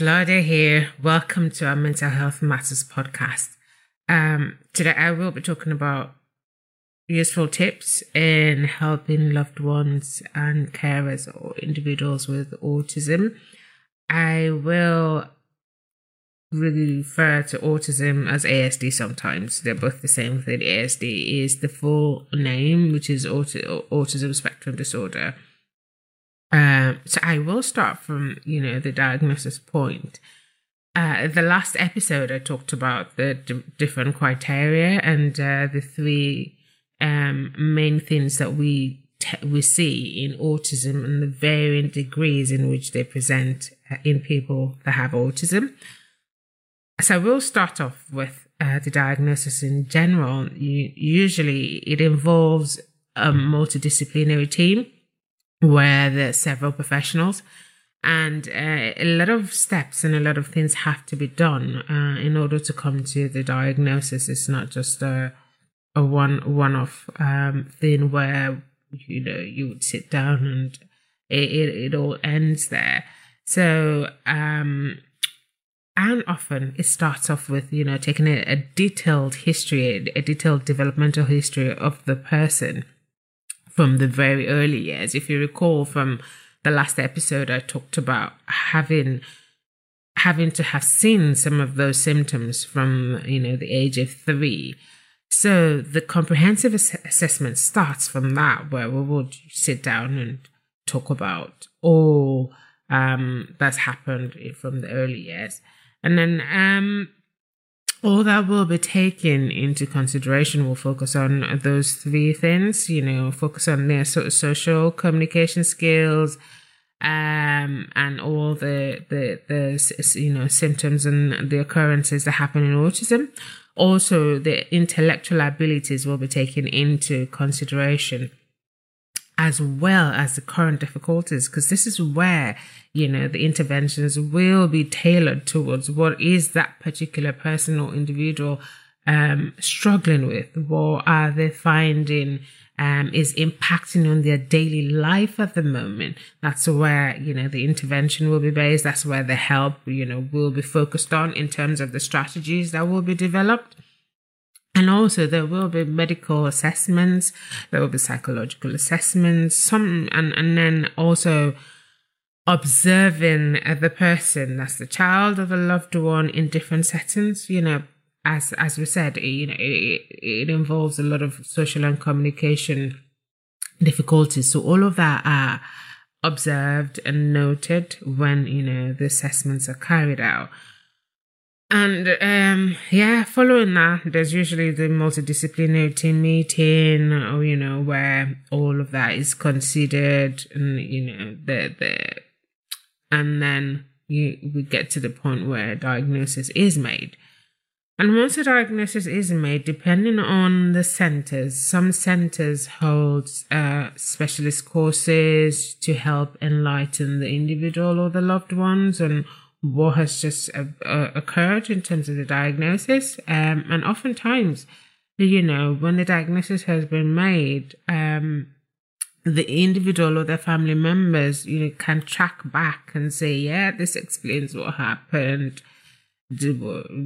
Lade here. Welcome to our Mental Health Matters podcast. Um, today I will be talking about useful tips in helping loved ones and carers or individuals with autism. I will really refer to autism as ASD sometimes. They're both the same thing. ASD is the full name, which is autism spectrum disorder. Um, so I will start from you know the diagnosis point. Uh, the last episode I talked about the d- different criteria and uh, the three um, main things that we te- we see in autism and the varying degrees in which they present uh, in people that have autism. So we'll start off with uh, the diagnosis in general. You, usually, it involves a multidisciplinary team where there's several professionals. And uh, a lot of steps and a lot of things have to be done uh, in order to come to the diagnosis. It's not just a, a one one off um, thing where you know you would sit down and it, it, it all ends there. So um and often it starts off with you know taking a, a detailed history a detailed developmental history of the person from the very early years. If you recall from the last episode, I talked about having having to have seen some of those symptoms from you know the age of three. So the comprehensive ass- assessment starts from that, where we will sit down and talk about all um, that's happened from the early years, and then um, all that will be taken into consideration. Will focus on those three things you know focus on their social communication skills um, and all the, the the you know symptoms and the occurrences that happen in autism. Also the intellectual abilities will be taken into consideration as well as the current difficulties, because this is where, you know, the interventions will be tailored towards what is that particular person or individual um, struggling with. What are they finding um, is impacting on their daily life at the moment? That's where, you know, the intervention will be based. That's where the help, you know, will be focused on in terms of the strategies that will be developed. And also there will be medical assessments, there will be psychological assessments, some and, and then also observing the person, that's the child of a loved one in different settings, you know, as as we said, you know, it, it involves a lot of social and communication difficulties. So all of that are observed and noted when, you know, the assessments are carried out. And um, yeah, following that, there's usually the multidisciplinary team meeting, or you know, where all of that is considered, and you know, the the, and then you we get to the point where a diagnosis is made. And once a diagnosis is made, depending on the centers, some centers hold uh, specialist courses to help enlighten the individual or the loved ones and what has just uh, uh, occurred in terms of the diagnosis. Um, and oftentimes, you know, when the diagnosis has been made, um, the individual or their family members, you know, can track back and say, yeah, this explains what happened,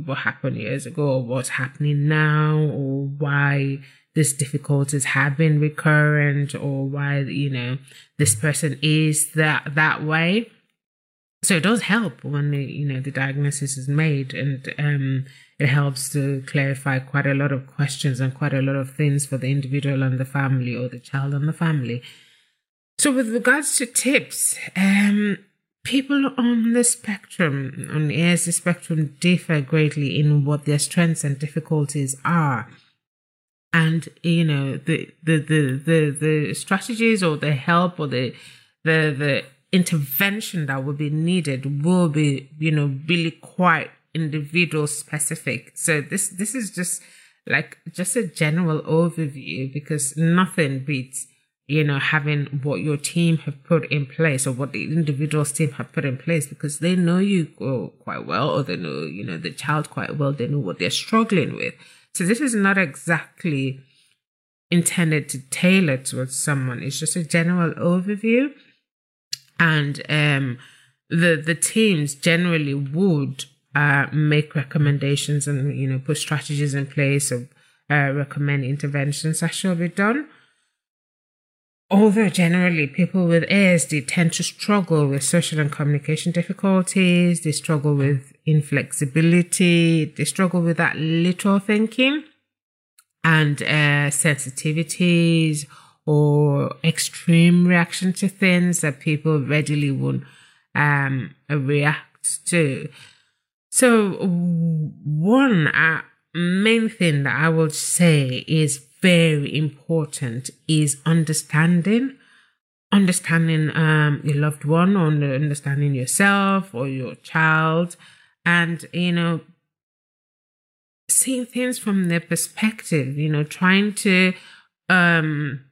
what happened years ago, what's happening now, or why these difficulties have been recurrent, or why, you know, this person is that, that way so it does help when the, you know the diagnosis is made and um, it helps to clarify quite a lot of questions and quite a lot of things for the individual and the family or the child and the family. So with regards to tips um, people on the spectrum on the ASD spectrum differ greatly in what their strengths and difficulties are. And you know the the the the, the strategies or the help or the the the intervention that will be needed will be, you know, really quite individual specific. So this, this is just like just a general overview because nothing beats you know, having what your team have put in place or what the individual's team have put in place because they know you quite well or they know, you know, the child quite well. They know what they're struggling with. So this is not exactly intended to tailor towards someone. It's just a general overview. And, um, the, the teams generally would, uh, make recommendations and, you know, put strategies in place or, uh, recommend interventions that should be done. Although generally people with ASD tend to struggle with social and communication difficulties, they struggle with inflexibility, they struggle with that little thinking and uh, sensitivities or extreme reaction to things that people readily won't um, react to. So, one uh, main thing that I would say is very important is understanding understanding um, your loved one or understanding yourself or your child and you know seeing things from their perspective you know trying to um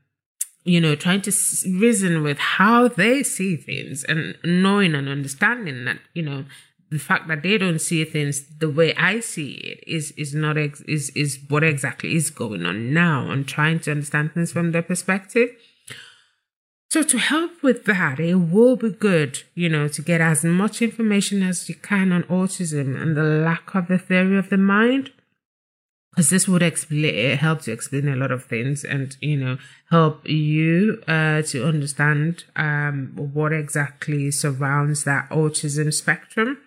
you know trying to reason with how they see things and knowing and understanding that you know the fact that they don't see things the way I see it is is not ex- is is what exactly is going on now and trying to understand things from their perspective. So to help with that, it will be good, you know, to get as much information as you can on autism and the lack of the theory of the mind. Because this would explain, help to explain a lot of things and, you know, help you uh, to understand um, what exactly surrounds that autism spectrum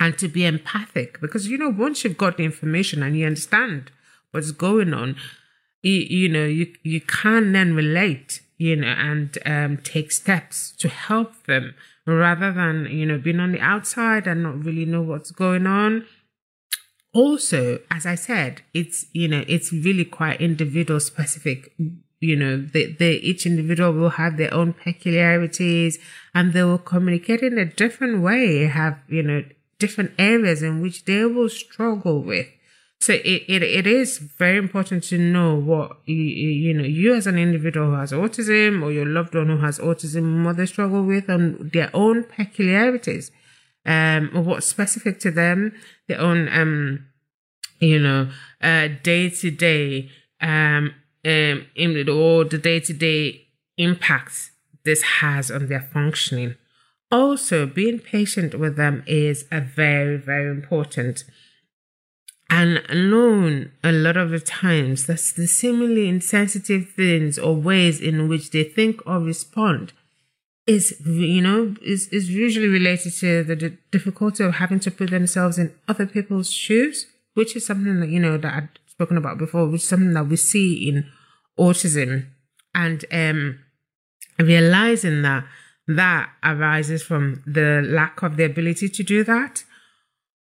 and to be empathic. Because you know once you've got the information and you understand what's going on you, you know you you can then relate you know and um, take steps to help them rather than you know being on the outside and not really know what's going on also as i said it's you know it's really quite individual specific you know the, the each individual will have their own peculiarities and they will communicate in a different way have you know different areas in which they will struggle with. So it, it, it is very important to know what you, you know, you as an individual who has autism or your loved one who has autism, what they struggle with and their own peculiarities, um, or what's specific to them, their own, um, you know, day to day, um, um, in, or the day to day impacts this has on their functioning. Also, being patient with them is a very, very important. And known a lot of the times that's the seemingly insensitive things or ways in which they think or respond is, you know, is, is usually related to the, the difficulty of having to put themselves in other people's shoes, which is something that, you know, that I've spoken about before, which is something that we see in autism and, um, realizing that that arises from the lack of the ability to do that.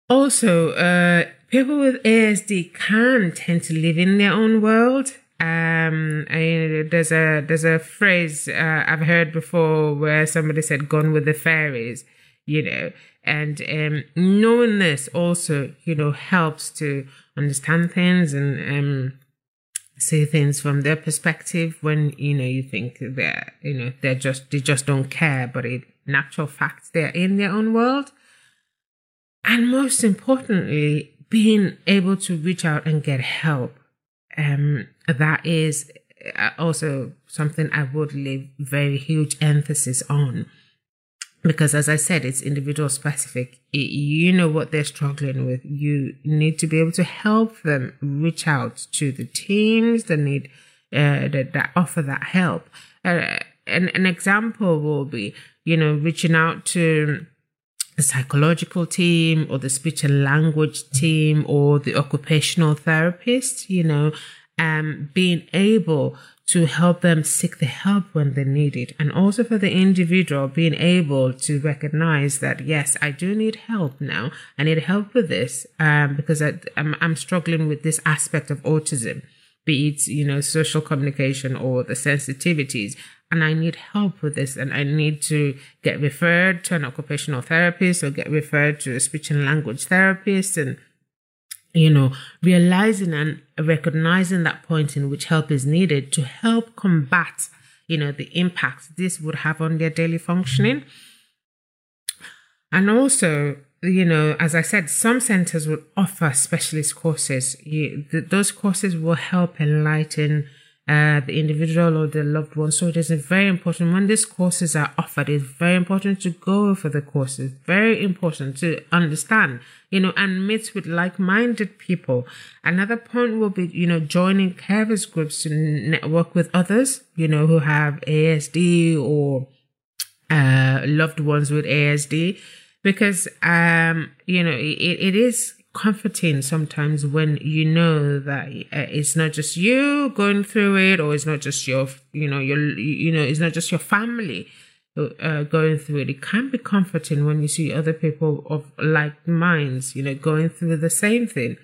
Also, uh, people with ASD can tend to live in their own world. Um, I, there's a there's a phrase uh, I've heard before where somebody said "gone with the fairies," you know, and um, knowing this also, you know, helps to understand things and um, see things from their perspective when you know you think they're you know they're just they just don't care but in natural fact they're in their own world. And most importantly being able to reach out and get help um that is uh, also something i would leave very huge emphasis on. Because as i said it's individual specific. You know what they're struggling with. You need to be able to help them reach out to the teams that need uh, that, that offer that help. Uh, an, an example will be you know reaching out to the psychological team or the speech and language team or the occupational therapist you know um, being able to help them seek the help when they need it. And also for the individual being able to recognize that, yes, I do need help now. I need help with this, um, because I, I'm, I'm struggling with this aspect of autism, be it, you know, social communication or the sensitivities. And I need help with this and I need to get referred to an occupational therapist or get referred to a speech and language therapist and you know, realizing and recognizing that point in which help is needed to help combat, you know, the impact this would have on their daily functioning. And also, you know, as I said, some centers will offer specialist courses. You, those courses will help enlighten uh, the individual or the loved one. So it is very important when these courses are offered. It's very important to go for the courses. Very important to understand, you know, and meet with like-minded people. Another point will be, you know, joining carers groups to network with others, you know, who have ASD or uh, loved ones with ASD, because um, you know, it, it is comforting sometimes when you know that uh, it's not just you going through it or it's not just your you know your you know it's not just your family uh, going through it. It can be comforting when you see other people of like minds you know going through the same thing.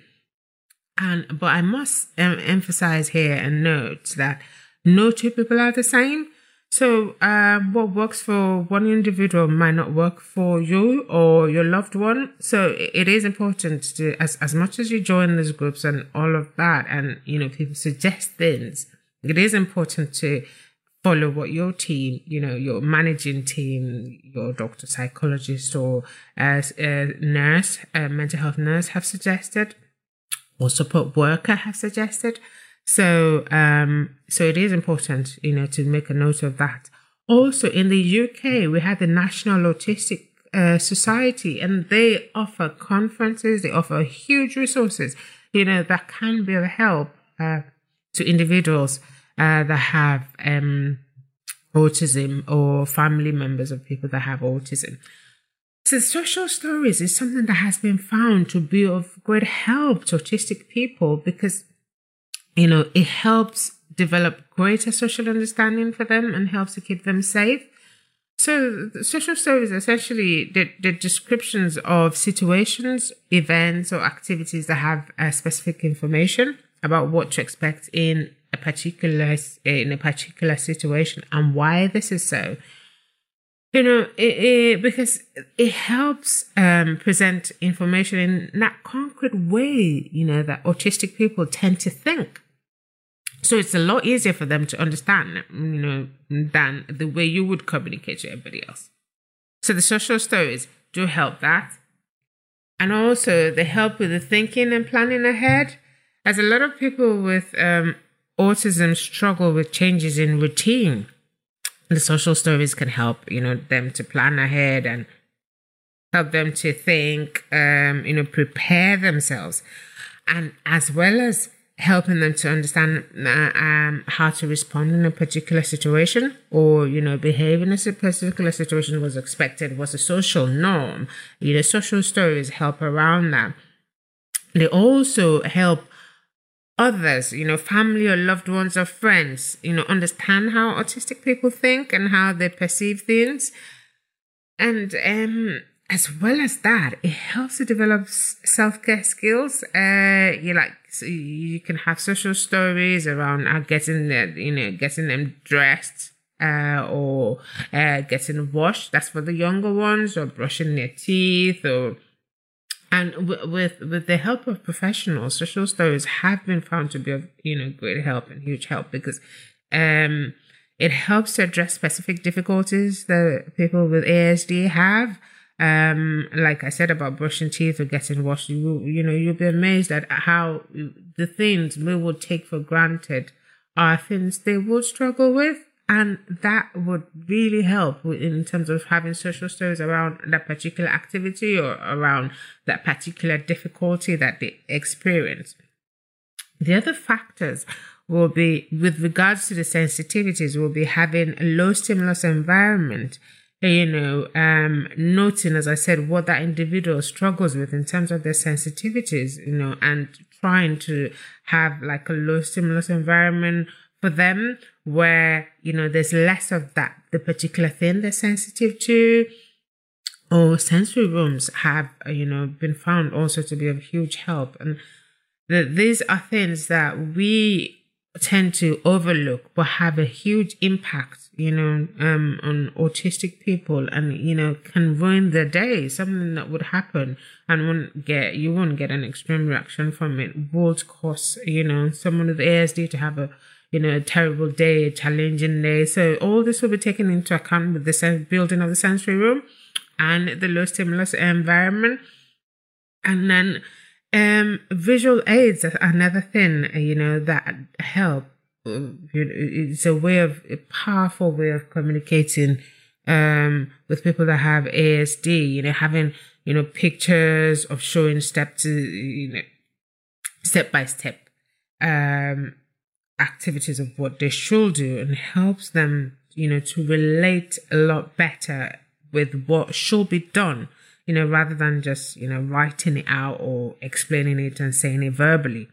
And but i must emphasize here and note that no two people are the same so, um, what works for one individual might not work for you or your loved one. So, it is important to, as, as much as you join these groups and all of that, and you know, people suggest things, it is important to follow what your team, you know, your managing team, your doctor, psychologist, or uh, as a uh, nurse, a mental health nurse have suggested, or support worker have suggested. So, um, so it is important, you know, to make a note of that. Also, in the UK, we have the National Autistic uh, Society, and they offer conferences. They offer huge resources, you know, that can be of help uh, to individuals uh, that have um, autism or family members of people that have autism. So, social stories is something that has been found to be of great help to autistic people because you know, it helps develop greater social understanding for them and helps to keep them safe. So, social stories essentially the, the descriptions of situations, events, or activities that have specific information about what to expect in a particular in a particular situation and why this is so. You know, it, it, because it helps um, present information in that concrete way. You know that autistic people tend to think so it's a lot easier for them to understand, you know, than the way you would communicate to everybody else. So the social stories do help that. And also they help with the thinking and planning ahead. As a lot of people with um, autism struggle with changes in routine, the social stories can help, you know, them to plan ahead and help them to think, um, you know, prepare themselves. And as well as helping them to understand um, how to respond in a particular situation or you know behave in a particular situation was expected was a social norm. You know social stories help around that. They also help others you know family or loved ones or friends you know understand how autistic people think and how they perceive things. And um as well as that, it helps to develop self care skills. Uh, you like so you can have social stories around uh, getting them, you know, getting them dressed, uh, or uh, getting washed. That's for the younger ones, or brushing their teeth, or and w- with with the help of professionals, social stories have been found to be of you know great help and huge help because um, it helps to address specific difficulties that people with ASD have um like i said about brushing teeth or getting washed you you know you'll be amazed at how the things we would take for granted are things they would struggle with. And that would really help in terms of having social stories around that particular activity or around that particular difficulty that they experience. The other factors will be with regards to the sensitivities will be having a low stimulus environment you know, um, noting, as I said, what that individual struggles with in terms of their sensitivities, you know, and trying to have like a low stimulus environment for them where, you know, there's less of that, the particular thing they're sensitive to. Or sensory rooms have, you know, been found also to be of huge help. And the, these are things that we tend to overlook but have a huge impact you know, um, on autistic people and, you know, can ruin their day. Something that would happen and won't get, you won't get an extreme reaction from it would cause, you know, someone with ASD to have a, you know, a terrible day, a challenging day. So all this will be taken into account with the building of the sensory room and the low stimulus environment. And then, um, visual aids are another thing, you know, that help it's a way of a powerful way of communicating um, with people that have ASD. You know, having you know pictures of showing step to you know step by step um, activities of what they should do, and helps them you know to relate a lot better with what should be done. You know, rather than just you know writing it out or explaining it and saying it verbally.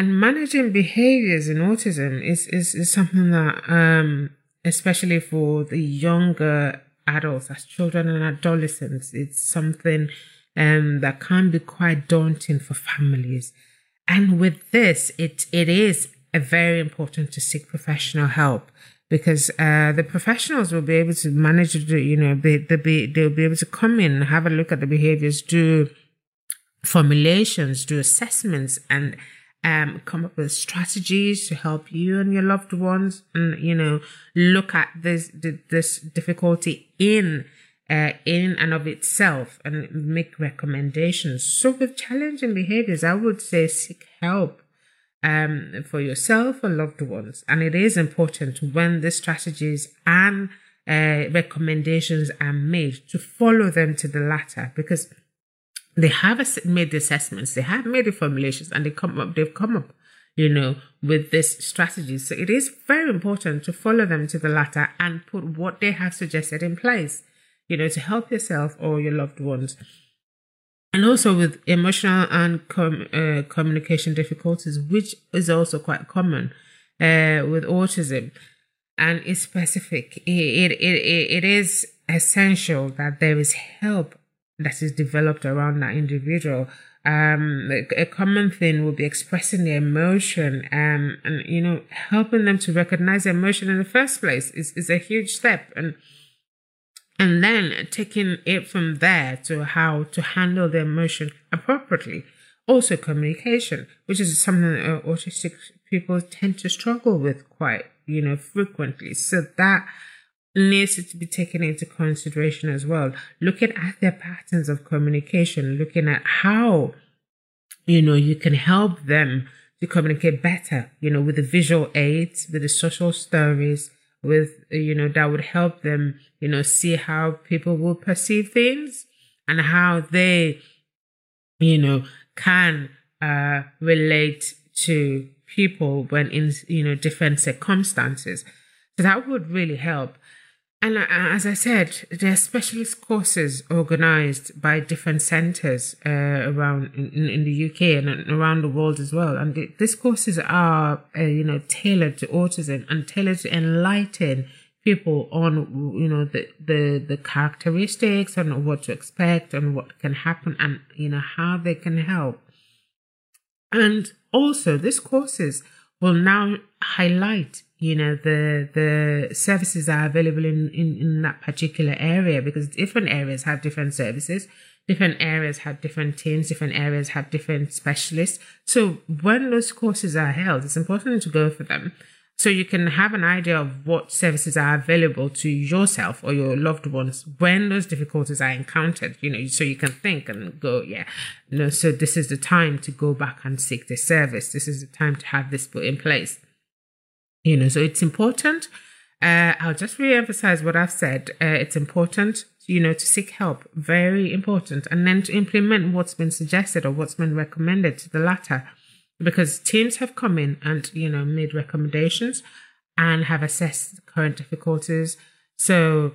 And managing behaviors in autism is, is, is something that, um, especially for the younger adults as children and adolescents, it's something um, that can be quite daunting for families. And with this, it, it is very important to seek professional help because uh, the professionals will be able to manage you know, they, they'll, be, they'll be able to come in have a look at the behaviors, do formulations, do assessments, and um, come up with strategies to help you and your loved ones, and you know, look at this this difficulty in uh, in and of itself, and make recommendations. So, with challenging behaviors, I would say seek help um, for yourself or loved ones, and it is important when the strategies and uh, recommendations are made to follow them to the latter because they have made the assessments, they have made the formulations, and they come up, they've come up, you know, with this strategy. So it is very important to follow them to the latter and put what they have suggested in place, you know, to help yourself or your loved ones. And also with emotional and com- uh, communication difficulties, which is also quite common uh, with autism and is specific. It, it, it, it is essential that there is help that is developed around that individual. Um, a common thing will be expressing their emotion, um, and you know, helping them to recognize emotion in the first place is, is a huge step, and and then taking it from there to how to handle the emotion appropriately. Also, communication, which is something that autistic people tend to struggle with quite, you know, frequently. So that needs to be taken into consideration as well. Looking at their patterns of communication, looking at how, you know, you can help them to communicate better, you know, with the visual aids, with the social stories, with, you know, that would help them, you know, see how people will perceive things and how they, you know, can uh, relate to people when in, you know, different circumstances. So that would really help. And uh, as I said, there are specialist courses organized by different centers uh, around in, in, the UK and around the world as well. And the, these courses are, uh, you know, tailored to autism and tailored to enlighten people on, you know, the, the, the characteristics and what to expect and what can happen and, you know, how they can help. And also, these courses will now highlight you know the the services that are available in, in in that particular area because different areas have different services different areas have different teams different areas have different specialists. So when those courses are held it's important to go for them so you can have an idea of what services are available to yourself or your loved ones when those difficulties are encountered you know so you can think and go yeah no so this is the time to go back and seek the service this is the time to have this put in place you know, so it's important. Uh, I'll just re-emphasize what I've said. Uh, it's important, you know, to seek help. Very important, and then to implement what's been suggested or what's been recommended to the latter, because teams have come in and you know made recommendations and have assessed current difficulties. So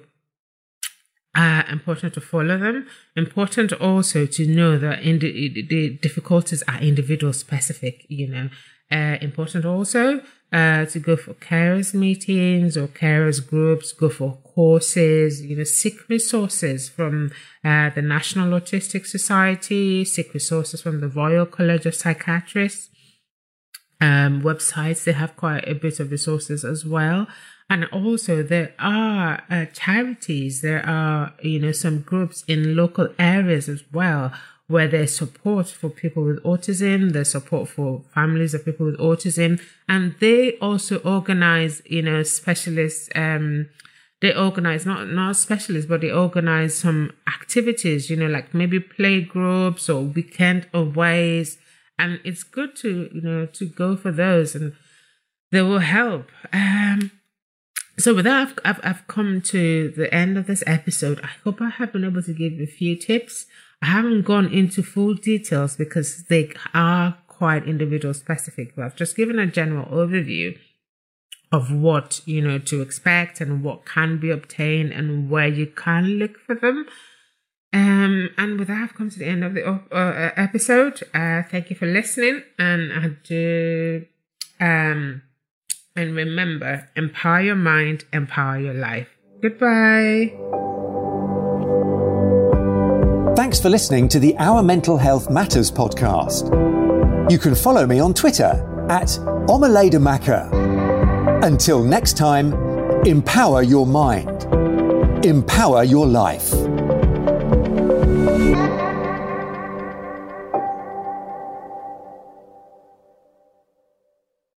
uh, important to follow them. Important also to know that the difficulties are individual specific, you know. Uh, important also uh, to go for carers meetings or carers groups, go for courses, you know, seek resources from uh, the National Autistic Society, seek resources from the Royal College of Psychiatrists. Um, websites. They have quite a bit of resources as well. And also there are uh, charities. There are, you know, some groups in local areas as well where there's support for people with autism, there's support for families of people with autism, and they also organize, you know, specialists, um, they organize not not specialists, but they organize some activities, you know, like maybe play groups or weekend aways. And it's good to, you know, to go for those and they will help. Um so with that, I've, I've, I've come to the end of this episode. I hope I have been able to give you a few tips. I haven't gone into full details because they are quite individual specific, but I've just given a general overview of what, you know, to expect and what can be obtained and where you can look for them. Um, and with that, I've come to the end of the uh, episode. Uh, thank you for listening. And I do, um, and remember, empower your mind, empower your life. Goodbye. Thanks for listening to the Our Mental Health Matters podcast. You can follow me on Twitter at Omaledamaka. Until next time, empower your mind, empower your life. Bye.